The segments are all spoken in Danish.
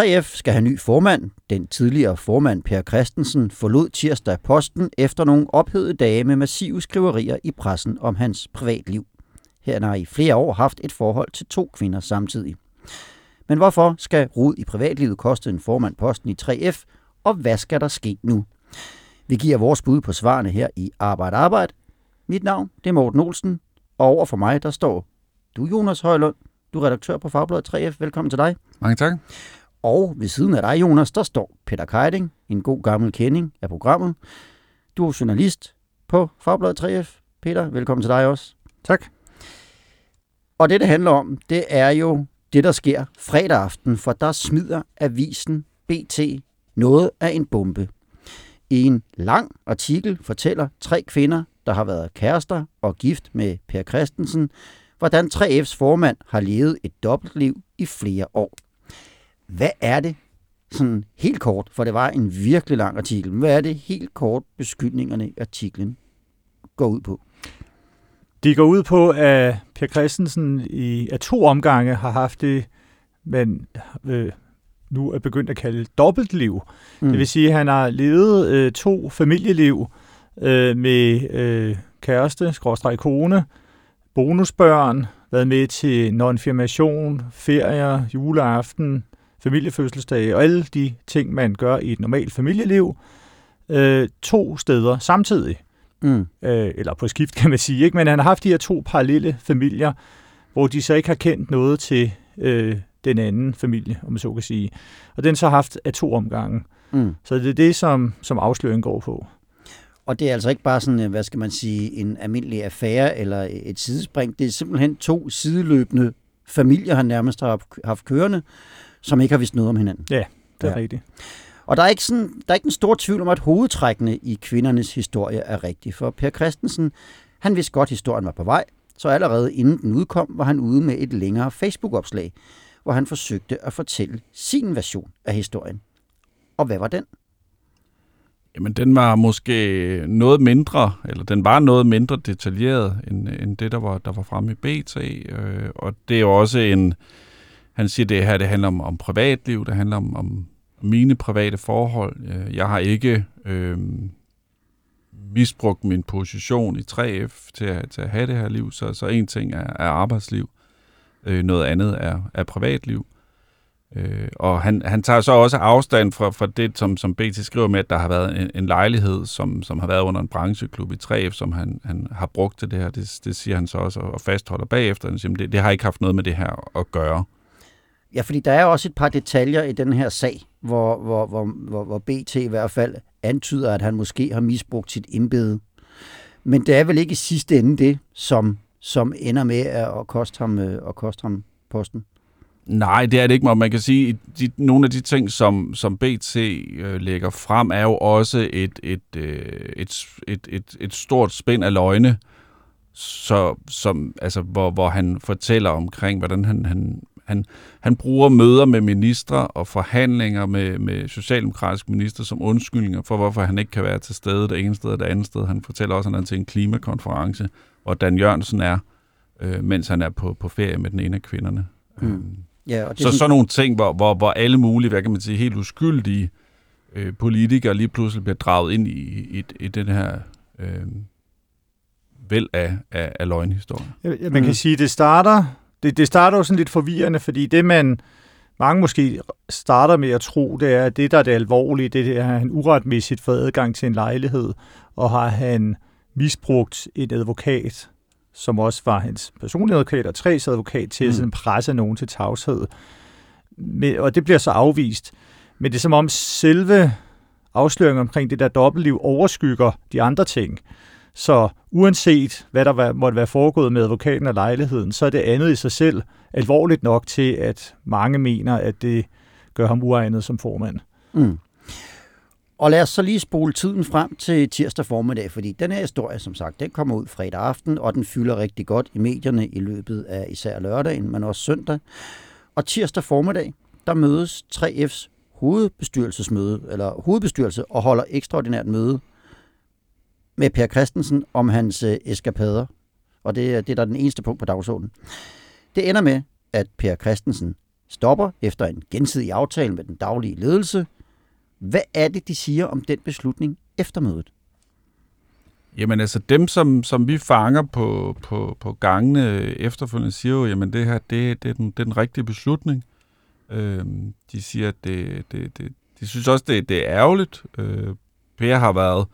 3F skal have ny formand. Den tidligere formand Per Christensen forlod tirsdag posten efter nogle ophedede dage med massive skriverier i pressen om hans privatliv. Her har i flere år haft et forhold til to kvinder samtidig. Men hvorfor skal rod i privatlivet koste en formand posten i 3F, og hvad skal der ske nu? Vi giver vores bud på svarene her i Arbejde Arbejde. Mit navn det er Morten Olsen, og over for mig der står du Jonas Højlund. Du er redaktør på Fagbladet 3F. Velkommen til dig. Mange tak. Og ved siden af dig, Jonas, der står Peter Keiding, en god gammel kending af programmet. Du er journalist på Fagbladet 3F. Peter, velkommen til dig også. Tak. Og det, det handler om, det er jo det, der sker fredag aften, for der smider avisen BT noget af en bombe. I en lang artikel fortæller tre kvinder, der har været kærester og gift med Per Christensen, hvordan 3F's formand har levet et dobbeltliv i flere år. Hvad er det, sådan helt kort, for det var en virkelig lang artikel, hvad er det helt kort beskyldningerne i artiklen går ud på? De går ud på, at Per Christensen i af to omgange har haft det, man øh, nu er begyndt at kalde dobbeltliv. Mm. Det vil sige, at han har levet øh, to familieliv øh, med øh, kæreste, skråstreg kone, bonusbørn, været med til nonfirmation, ferier, juleaften, familiefødselsdage og alle de ting, man gør i et normalt familieliv, øh, to steder samtidig. Mm. Øh, eller på skift, kan man sige. Ikke? Men han har haft de her to parallelle familier, hvor de så ikke har kendt noget til øh, den anden familie, om man så kan sige. Og den så har haft af to omgange. Mm. Så det er det, som, som afsløringen går på. Og det er altså ikke bare sådan, øh, hvad skal man sige, en almindelig affære eller et sidespring. Det er simpelthen to sideløbende familier, han nærmest har haft kørende, som ikke har vidst noget om hinanden. Ja, det er ja. rigtigt. Og der er, ikke sådan, der er ikke en stor tvivl om, at hovedtrækkene i kvindernes historie er rigtige. For Per Christensen, han vidste godt, at historien var på vej, så allerede inden den udkom, var han ude med et længere Facebook-opslag, hvor han forsøgte at fortælle sin version af historien. Og hvad var den? Jamen, den var måske noget mindre, eller den var noget mindre detaljeret, end, end det, der var, der var fremme i BT. Øh, og det er jo også en, han siger, det her det handler om, om privatliv, det handler om, om mine private forhold. Øh, jeg har ikke øh, misbrugt min position i 3F til at, til at have det her liv, så, så en ting er, er arbejdsliv, øh, noget andet er, er privatliv. Øh, og han, han tager så også afstand fra, fra det, som, som BT skriver med, at der har været en, en lejlighed, som, som har været under en brancheklub i 3F, som han, han har brugt til det her. Det, det siger han så også og fastholder bagefter. Han siger, det, det har ikke haft noget med det her at gøre. Ja, fordi der er også et par detaljer i den her sag, hvor, hvor, hvor, hvor, hvor BT i hvert fald antyder, at han måske har misbrugt sit embede. Men det er vel ikke i sidste ende det, som, som ender med at koste ham, øh, at koste ham posten? Nej, det er det ikke, man kan sige, at nogle af de ting, som, som BT øh, lægger frem, er jo også et, et, øh, et, et, et, et stort spænd af løgne, så, som, altså, hvor, hvor han fortæller omkring, hvordan han, han han, han bruger møder med ministre og forhandlinger med, med socialdemokratiske minister som undskyldninger for, hvorfor han ikke kan være til stede det ene sted og det andet sted. Han fortæller også, at han er til en klimakonference, hvor Dan Jørgensen er, øh, mens han er på, på ferie med den ene af kvinderne. Mm. Øhm, ja, og det så sådan nogle ting, hvor, hvor, hvor alle mulige, hvad kan man sige, helt uskyldige øh, politikere lige pludselig bliver draget ind i, i, i den her... Øh, væld af, af, af løgnhistorien. Ja, man kan mm. sige, at det starter det, det starter jo sådan lidt forvirrende, fordi det man mange måske starter med at tro, det er, at det, der er det alvorlige, det er, at han uretmæssigt fået adgang til en lejlighed, og har han misbrugt et advokat, som også var hans personlige advokat og tres advokat, til mm. at sådan presse nogen til tavshed. Og det bliver så afvist. Men det er som om selve afsløringen omkring det der dobbeltliv overskygger de andre ting. Så uanset hvad der var, måtte være foregået med advokaten og lejligheden, så er det andet i sig selv alvorligt nok til, at mange mener, at det gør ham uegnet som formand. Mm. Og lad os så lige spole tiden frem til tirsdag formiddag, fordi den her historie, som sagt, den kommer ud fredag aften, og den fylder rigtig godt i medierne i løbet af især lørdagen, men også søndag. Og tirsdag formiddag, der mødes 3F's hovedbestyrelsesmøde, eller hovedbestyrelse, og holder ekstraordinært møde med Per Christensen om hans øh, eskapader. Og det, øh, det er der den eneste punkt på dagsordenen. Det ender med, at Per Christensen stopper efter en gensidig aftale med den daglige ledelse. Hvad er det, de siger om den beslutning efter mødet? Jamen altså dem, som, som vi fanger på, på, på gangene efterfølgende, siger jo, jamen det her, det, det, er, den, det er den rigtige beslutning. Øh, de siger, at det, det, det, de synes også, det, det er ærgerligt. Øh, per har været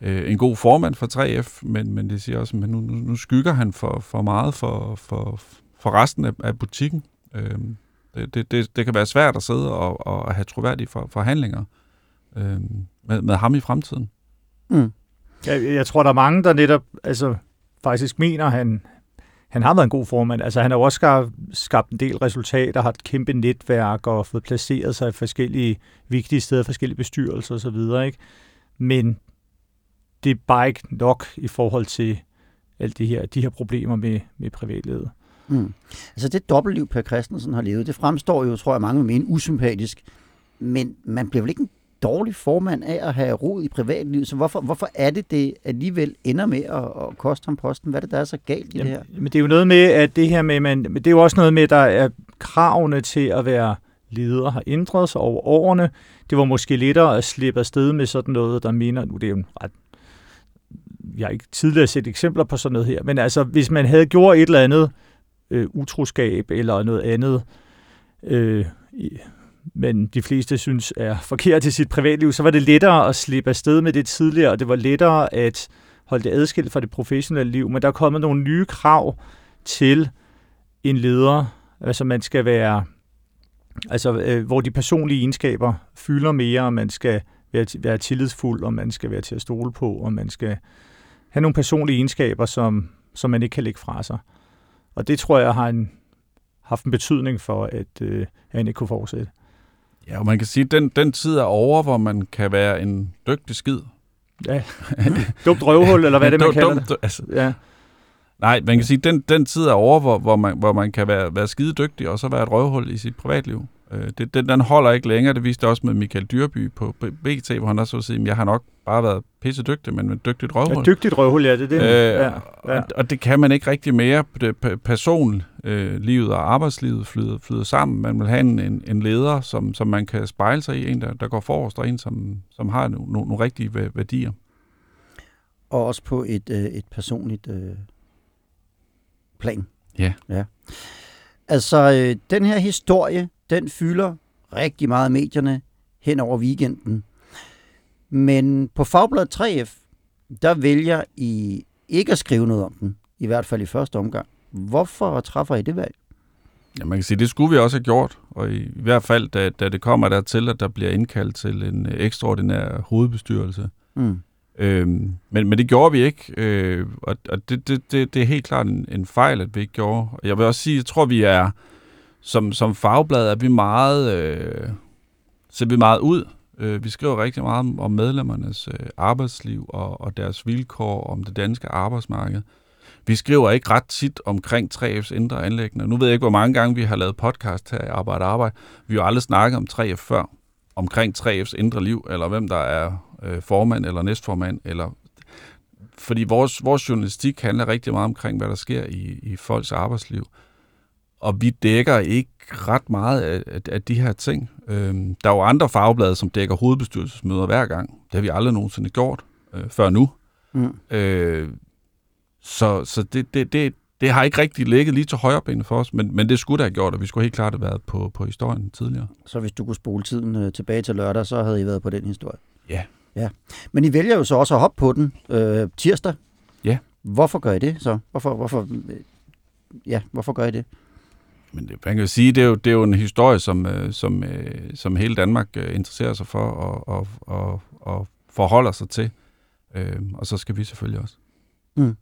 øh, en god formand for 3F, men, men de siger også, at nu, nu, skygger han for, for meget for, for, for resten af, af butikken. Øhm, det, det, det, det kan være svært at sidde og, og have troværdige for, forhandlinger øhm, med, med ham i fremtiden. Mm. Jeg, jeg tror, der er mange, der netop altså, faktisk mener, han, han har været en god formand. Altså, han har også skabt, skabt en del resultater, har et kæmpe netværk og fået placeret sig i forskellige vigtige steder, forskellige bestyrelser osv. Ikke? Men det er bare ikke nok i forhold til alt det her, de her problemer med, med privatlivet. Mm. Altså det dobbeltliv, Per Christensen har levet, det fremstår jo, tror jeg, mange vil mene, usympatisk. Men man bliver vel ikke en dårlig formand af at have rod i privatlivet, så hvorfor, hvorfor er det, det alligevel ender med at, at koste ham posten? Hvad er det, der er så galt i det her? Men det er jo noget med, at det her med, man, men det er jo også noget med, at der er kravene til at være leder har ændret sig over årene. Det var måske lettere at slippe afsted med sådan noget, der minder, nu det er jo en ret jeg har ikke tidligere set eksempler på sådan noget her, men altså, hvis man havde gjort et eller andet øh, utroskab eller noget andet, øh, men de fleste synes er forkert i sit privatliv, så var det lettere at slippe afsted med det tidligere, og det var lettere at holde det adskilt fra det professionelle liv. Men der er kommet nogle nye krav til en leder, altså man skal være, altså øh, hvor de personlige egenskaber fylder mere, og man skal være, være tillidsfuld, og man skal være til at stole på, og man skal have nogle personlige egenskaber, som, som man ikke kan lægge fra sig. Og det tror jeg har en, haft en betydning for, at, øh, han ikke kunne fortsætte. Ja, og man kan sige, at den, den tid er over, hvor man kan være en dygtig skid. Ja. Dumt røvhul, eller hvad det, man kalder dumt, det? Altså, Ja. nej, man kan sige, at den, den tid er over, hvor, hvor, man, hvor man kan være, være skide dygtig, og så være et røvhul i sit privatliv. Øh, det, den, den holder ikke længere. Det viste også med Michael Dyrby på BT, hvor han også sagde, at jeg har nok bare været pisse dygtig, men med dygtigt røvhul. ja dygtigt røvhul, ja, det er det. Øh, ja, ja. Og, og det kan man ikke rigtig mere. Det, pe- person, øh, livet og arbejdslivet flyder, flyder sammen. Man vil have en, en, en leder, som, som man kan spejle sig i, en der, der går forrest, og en som, som har nogle, nogle, nogle rigtige væ- værdier. Og også på et, øh, et personligt øh, plan. Ja. ja. Altså, øh, den her historie, den fylder rigtig meget medierne hen over weekenden. Men på Fagbladet 3F, der vælger I ikke at skrive noget om den, i hvert fald i første omgang. Hvorfor træffer I det valg? Ja, man kan sige, det skulle vi også have gjort, og i, hvert fald, da, da det kommer dertil, at der bliver indkaldt til en øh, ekstraordinær hovedbestyrelse. Mm. Øhm, men, men det gjorde vi ikke, øh, og, og det, det, det, det er helt klart en, en fejl, at vi ikke gjorde. Jeg vil også sige, jeg tror, vi er, som, som fagblad, er vi meget, øh, ser vi meget ud. Øh, vi skriver rigtig meget om, om medlemmernes øh, arbejdsliv og, og deres vilkår, om det danske arbejdsmarked. Vi skriver ikke ret tit omkring 3F's indre anlæggende. Nu ved jeg ikke, hvor mange gange vi har lavet podcast her i Arbejde Arbejde. Vi har jo aldrig snakket om 3F før, omkring 3F's indre liv, eller hvem der er øh, formand eller næstformand. Eller, fordi vores, vores journalistik handler rigtig meget omkring, hvad der sker i, i folks arbejdsliv. Og vi dækker ikke ret meget af, af, af de her ting. Øhm, der er jo andre fagblade, som dækker hovedbestyrelsesmøder hver gang. Det har vi aldrig nogensinde gjort øh, før nu. Mm. Øh, så så det, det, det, det har ikke rigtig ligget lige til højre benet for os, men, men det skulle det have gjort, og vi skulle helt klart have været på, på historien tidligere. Så hvis du kunne spole tiden øh, tilbage til lørdag, så havde I været på den historie. Ja. ja. Men I vælger jo så også at hoppe på den øh, tirsdag. Ja. Hvorfor gør I det så? Hvorfor, hvorfor, øh, ja, hvorfor gør I det? Men det, man kan jo sige, det er jo, det er jo en historie, som, øh, som, øh, som hele Danmark øh, interesserer sig for og, og, og, og forholder sig til. Øhm, og så skal vi selvfølgelig også. Mm.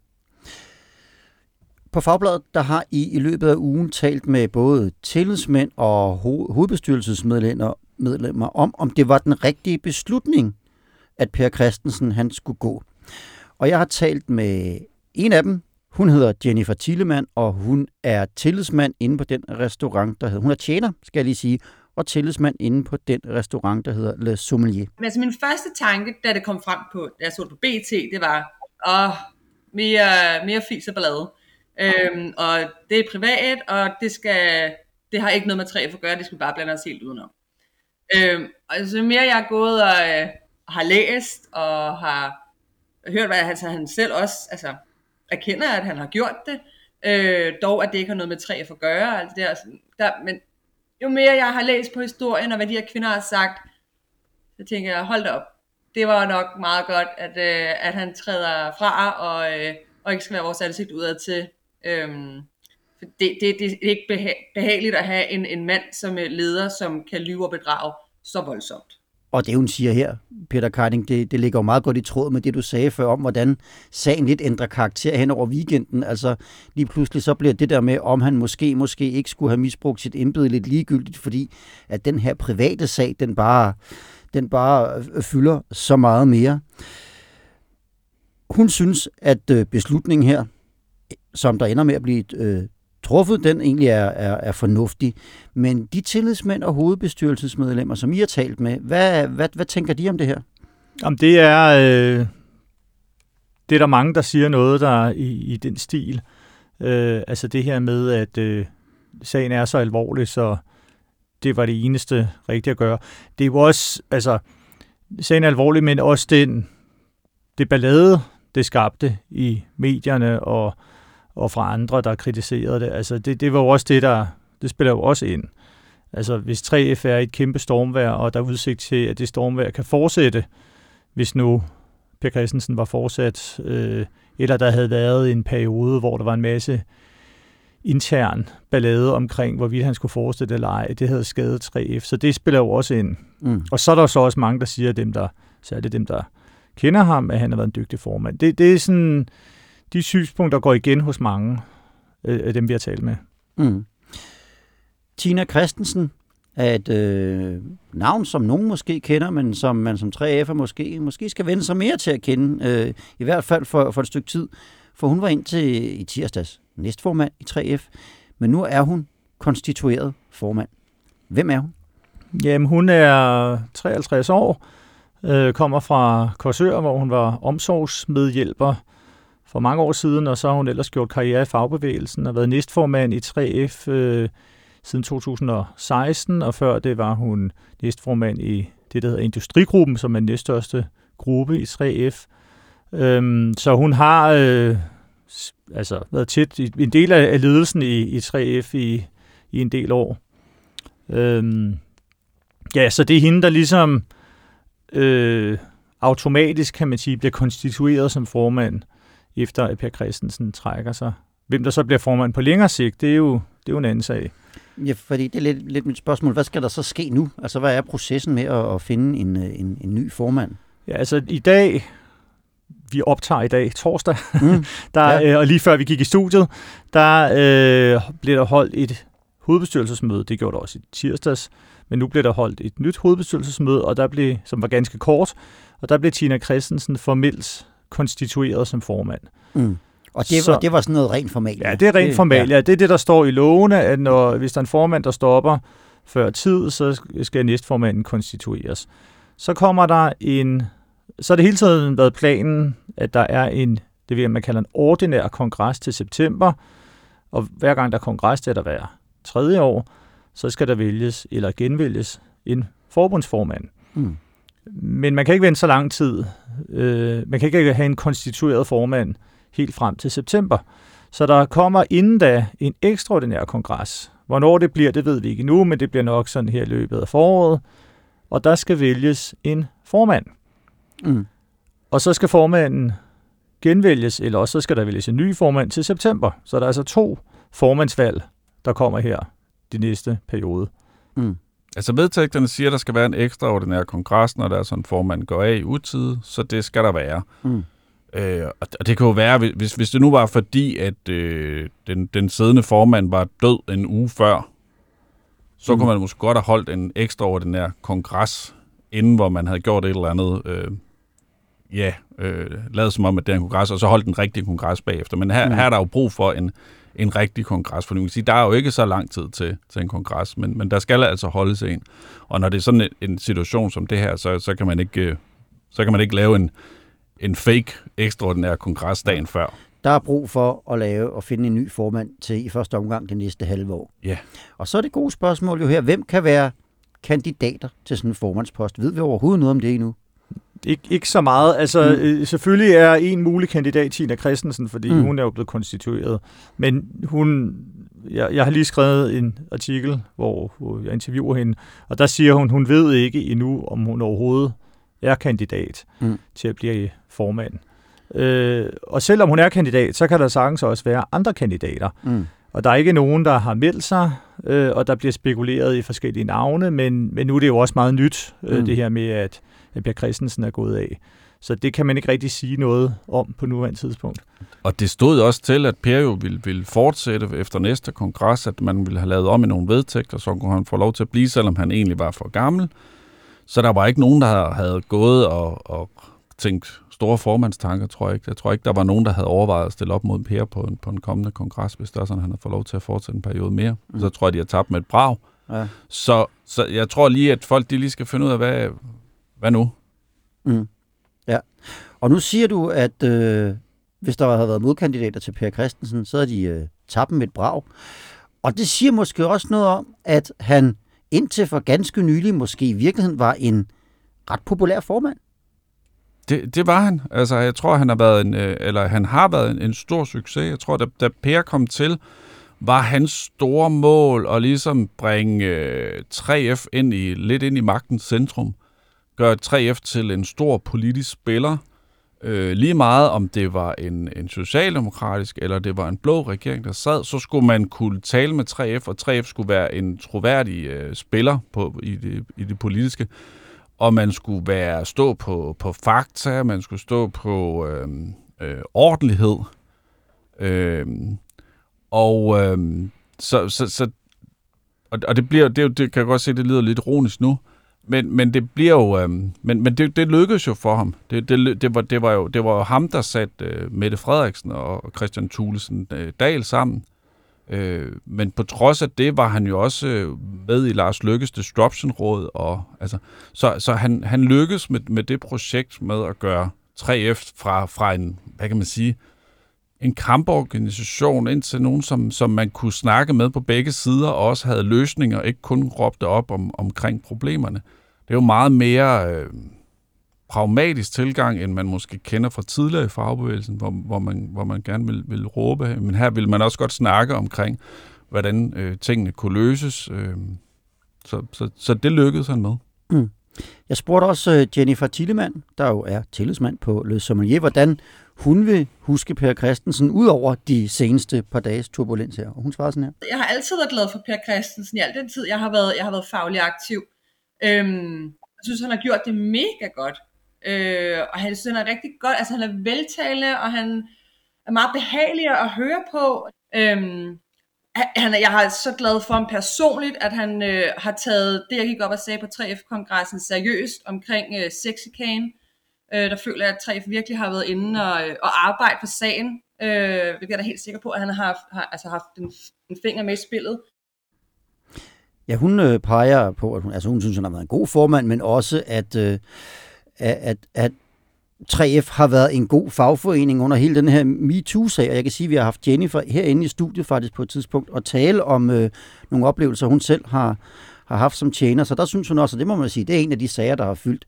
På Fagbladet, der har I i løbet af ugen talt med både tillidsmænd og ho- hovedbestyrelsesmedlemmer medlemmer om, om det var den rigtige beslutning at Per Christensen han skulle gå. Og jeg har talt med en af dem. Hun hedder Jennifer Tillemann, og hun er tillidsmand inde på den restaurant, der hedder... Hun er tjener, skal jeg lige sige, og tillidsmand inde på den restaurant, der hedder Le Sommelier. Men altså min første tanke, da det kom frem på, da jeg så det på BT, det var, åh, mere, mere fis og ballade. Øhm, og det er privat, og det skal, det har ikke noget med træ at gøre, det skal bare blande os helt udenom. Øhm, og så mere jeg er gået og øh, har læst, og har hørt, hvad altså, han selv også altså, erkender, at han har gjort det, øh, dog at det ikke har noget med træ for at gøre, alt det der, der, men jo mere jeg har læst på historien, og hvad de her kvinder har sagt, så tænker jeg, hold da op, det var nok meget godt, at, øh, at han træder fra, og, øh, og ikke skal være vores ansigt udad til. Øhm, for det, det, det er ikke beha- behageligt at have en, en mand som øh, leder, som kan lyve og bedrage så voldsomt. Og det, hun siger her, Peter Karding, det, det ligger jo meget godt i tråd med det, du sagde før om, hvordan sagen lidt ændrer karakter hen over weekenden. Altså lige pludselig så bliver det der med, om han måske, måske ikke skulle have misbrugt sit embede lidt ligegyldigt, fordi at den her private sag, den bare, den bare øh, fylder så meget mere. Hun synes, at øh, beslutningen her, som der ender med at blive øh, truffet, den egentlig er, er, er fornuftig. Men de tillidsmænd og hovedbestyrelsesmedlemmer, som I har talt med, hvad, hvad, hvad tænker de om det her? Jamen det er, øh, det er der mange, der siger noget der i, i den stil. Øh, altså det her med, at øh, sagen er så alvorlig, så det var det eneste rigtige at gøre. Det er jo også, altså, sagen er alvorlig, men også den, det ballade, det skabte i medierne og og fra andre, der kritiserede det. Altså, det, det var jo også det, der det spiller jo også ind. Altså, hvis 3F er et kæmpe stormvær, og der er udsigt til, at det stormvær kan fortsætte, hvis nu Per Christensen var fortsat, øh, eller der havde været en periode, hvor der var en masse intern ballade omkring, hvorvidt han skulle fortsætte eller ej, det havde skadet 3F, så det spiller jo også ind. Mm. Og så er der så også mange, der siger, dem der, særligt dem, der kender ham, at han har været en dygtig formand. Det, det er sådan, de synspunkter går igen hos mange øh, af dem, vi har talt med. Mm. Tina Christensen er et øh, navn, som nogen måske kender, men som man som 3F'er måske, måske skal vende sig mere til at kende, øh, i hvert fald for, for et stykke tid. For hun var indtil i tirsdags næstformand i 3F, men nu er hun konstitueret formand. Hvem er hun? Jamen, hun er 53 år, øh, kommer fra Korsør, hvor hun var omsorgsmedhjælper for mange år siden, og så har hun ellers gjort karriere i fagbevægelsen og været næstformand i 3F øh, siden 2016, og før det var hun næstformand i det, der hedder Industrigruppen, som er den næststørste gruppe i 3F. Øhm, så hun har øh, altså været tæt i, en del af ledelsen i, i 3F i, i en del år. Øhm, ja, så det er hende, der ligesom øh, automatisk, kan man sige, bliver konstitueret som formand efter at Per Christensen trækker sig. Hvem der så bliver formand på længere sigt, det er jo, det er jo en anden sag. Ja, fordi det er lidt, lidt mit spørgsmål. Hvad skal der så ske nu? Altså, hvad er processen med at, at finde en, en, en ny formand? Ja, altså i dag, vi optager i dag, torsdag, mm, der, ja. øh, og lige før vi gik i studiet, der øh, blev der holdt et hovedbestyrelsesmøde. Det gjorde der også i tirsdags, men nu blev der holdt et nyt hovedbestyrelsesmøde, og der blev, som var ganske kort, og der blev Tina Christensen formelt konstitueret som formand. Mm. Og det, så, var, det var sådan noget rent formalt? Ja, det er rent formalt. Ja. Det er det, der står i lovene, at når, hvis der er en formand, der stopper før tid, så skal næstformanden konstitueres. Så kommer der en... Så har det hele tiden været planen, at der er en, det vil man kalder en ordinær kongres til september, og hver gang der er kongres, det er der hver tredje år, så skal der vælges eller genvælges en forbundsformand. Mm. Men man kan ikke vente så lang tid. Øh, man kan ikke have en konstitueret formand helt frem til september. Så der kommer inden da en ekstraordinær kongres. Hvornår det bliver, det ved vi ikke nu, men det bliver nok sådan her i løbet af foråret. Og der skal vælges en formand. Mm. Og så skal formanden genvælges, eller også så skal der vælges en ny formand til september. Så der er altså to formandsvalg, der kommer her de næste periode. Mm. Altså vedtægterne siger, at der skal være en ekstraordinær kongres, når der er sådan en formand går af i utide, så det skal der være. Mm. Øh, og det kan jo være, hvis, hvis det nu var fordi, at øh, den, den siddende formand var død en uge før, så mm. kunne man måske godt have holdt en ekstraordinær kongres, inden hvor man havde gjort et eller andet øh, ja, øh, lavet som om, at det er en kongres, og så holdt den rigtige kongres bagefter. Men her, mm. her er der jo brug for en, en rigtig kongres, for man kan sige, der er jo ikke så lang tid til, til en kongres, men, men der skal altså holdes en. Og når det er sådan en, en situation som det her, så, så, kan man ikke, øh, så kan man ikke lave en, en fake ekstraordinær kongres dagen før. Der er brug for at lave og finde en ny formand til i første omgang det næste halve år. Ja. Og så er det gode spørgsmål jo her, hvem kan være kandidater til sådan en formandspost? Ved vi overhovedet noget om det endnu? Ikke, ikke så meget. Altså, mm. øh, selvfølgelig er en mulig kandidat Tina Christensen, fordi mm. hun er jo blevet konstitueret. Men hun, jeg, jeg har lige skrevet en artikel, hvor, hvor jeg interviewer hende, og der siger hun, hun ved ikke endnu, om hun overhovedet er kandidat mm. til at blive formand. Øh, og selvom hun er kandidat, så kan der sagtens også være andre kandidater. Mm. Og der er ikke nogen, der har meldt sig, øh, og der bliver spekuleret i forskellige navne, men, men nu er det jo også meget nyt, øh, mm. det her med, at, at Per Christensen er gået af. Så det kan man ikke rigtig sige noget om på nuværende tidspunkt. Og det stod også til, at Per jo ville, ville fortsætte efter næste kongres, at man ville have lavet om i nogle vedtægter, så kunne han få lov til at blive, selvom han egentlig var for gammel. Så der var ikke nogen, der havde gået og, og tænkt store formandstanker, tror jeg ikke. Jeg tror ikke, der var nogen, der havde overvejet at stille op mod Per på en, på en kommende kongres, hvis der er sådan, at han har fået lov til at fortsætte en periode mere. Mm. Så tror jeg, de har tabt med et brag. Ja. Så, så jeg tror lige, at folk de lige skal finde ud af, hvad, hvad nu? Mm. Ja. Og nu siger du, at øh, hvis der havde været modkandidater til Per Christensen, så havde de øh, tabt med et brag. Og det siger måske også noget om, at han indtil for ganske nylig måske i virkeligheden var en ret populær formand. Det, det var han. Altså, jeg tror, han har været en, øh, eller han har været en, en stor succes. Jeg tror, da, da Per kom til, var hans store mål at ligesom bringe øh, 3F ind i, lidt ind i magtens centrum gør 3F til en stor politisk spiller. Øh, lige meget om det var en, en socialdemokratisk eller det var en blå regering, der sad, så skulle man kunne tale med 3F, og 3F skulle være en troværdig øh, spiller på, i, det, i det politiske og man skulle være stå på, på fakta, man skulle stå på øh, øh, ordentlighed. Øh, og øh, så, så, så og, og det bliver, det, det kan jeg godt se, det lyder lidt ironisk nu, men, men det bliver jo, øh, men, men det, det lykkedes jo for ham. Det, det, det, var, det, var, jo, det var jo ham, der satte øh, Mette Frederiksen og Christian Thulesen øh, Dahl sammen. Øh, men på trods af det var han jo også øh, med i Lars Lykkes Disruption-råd. Og, altså, så så han, han lykkedes med, med det projekt med at gøre 3F fra, fra en, hvad kan man sige, en kamporganisation ind til nogen, som, som man kunne snakke med på begge sider, og også havde løsninger, ikke kun råbte op om, omkring problemerne. Det er jo meget mere... Øh, pragmatisk tilgang, end man måske kender fra tidligere i fagbevægelsen, hvor, hvor, man, hvor man gerne vil, vil råbe. Men her vil man også godt snakke omkring, hvordan øh, tingene kunne løses. Øh, så, så, så det lykkedes han med. Mm. Jeg spurgte også øh, Jennifer Tillemann, der jo er tillidsmand på Le Sommelier, hvordan hun vil huske Per Christensen ud over de seneste par dages turbulens her. Og hun svarer sådan her. Jeg har altid været glad for Per Christensen i al den tid, jeg har været, jeg har været faglig aktiv. Øhm, jeg synes, han har gjort det mega godt. Øh, og han synes, han er rigtig godt, altså han er veltalende, og han er meget behagelig at høre på. Øhm, han, jeg har så glad for ham personligt, at han øh, har taget det, jeg gik op og sagde på 3F-kongressen, seriøst omkring øh, sexikane. Øh, der føler jeg, at 3F virkelig har været inde og, øh, og arbejde for sagen, øh, hvilket jeg da helt sikker på, at han har, har altså haft en, en finger med i spillet. Ja, hun øh, peger på, at hun, altså hun synes, hun har været en god formand, men også, at øh, at, at 3F har været en god fagforening under hele den her MeToo-sag, og jeg kan sige, at vi har haft Jennifer herinde i studiet faktisk på et tidspunkt og tale om øh, nogle oplevelser, hun selv har, har haft som tjener. Så der synes hun også, og det må man sige, det er en af de sager, der har fyldt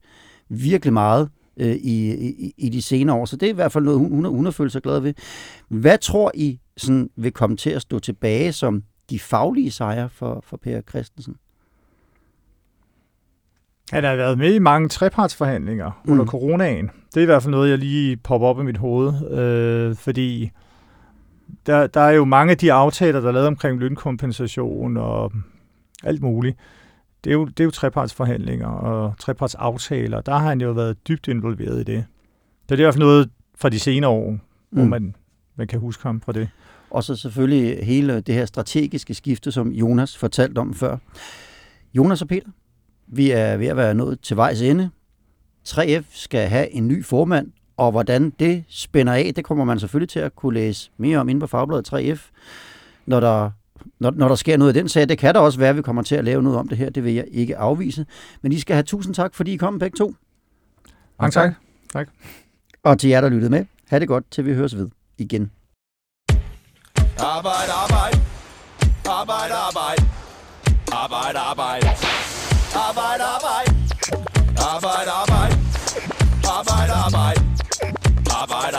virkelig meget øh, i, i, i de senere år. Så det er i hvert fald noget, hun, hun har følt sig glad ved. Hvad tror I sådan, vil komme til at stå tilbage som de faglige sejre for, for Per Christensen? Han har været med i mange trepartsforhandlinger mm. under coronaen. Det er i hvert fald noget, jeg lige popper op i mit hoved, øh, fordi der, der er jo mange af de aftaler, der er lavet omkring lønkompensation og alt muligt. Det er jo, det er jo trepartsforhandlinger og trepartsaftaler. Der har han jo været dybt involveret i det. Det er i hvert fald noget fra de senere år, mm. hvor man, man kan huske ham fra det. Og så selvfølgelig hele det her strategiske skifte, som Jonas fortalte om før. Jonas og Peter, vi er ved at være nået til vejs ende. 3F skal have en ny formand, og hvordan det spænder af, det kommer man selvfølgelig til at kunne læse mere om inde på Fagbladet 3F, når der, når, når der sker noget i den sag. Det kan der også være, at vi kommer til at lave noget om det her, det vil jeg ikke afvise. Men I skal have tusind tak, fordi I kom begge to. Mange tak. tak. Og til jer, der lyttede med, have det godt, til vi høres ved igen. Arbejde. Arbejde, arbejde. Arbejde, arbejde. Arbejde,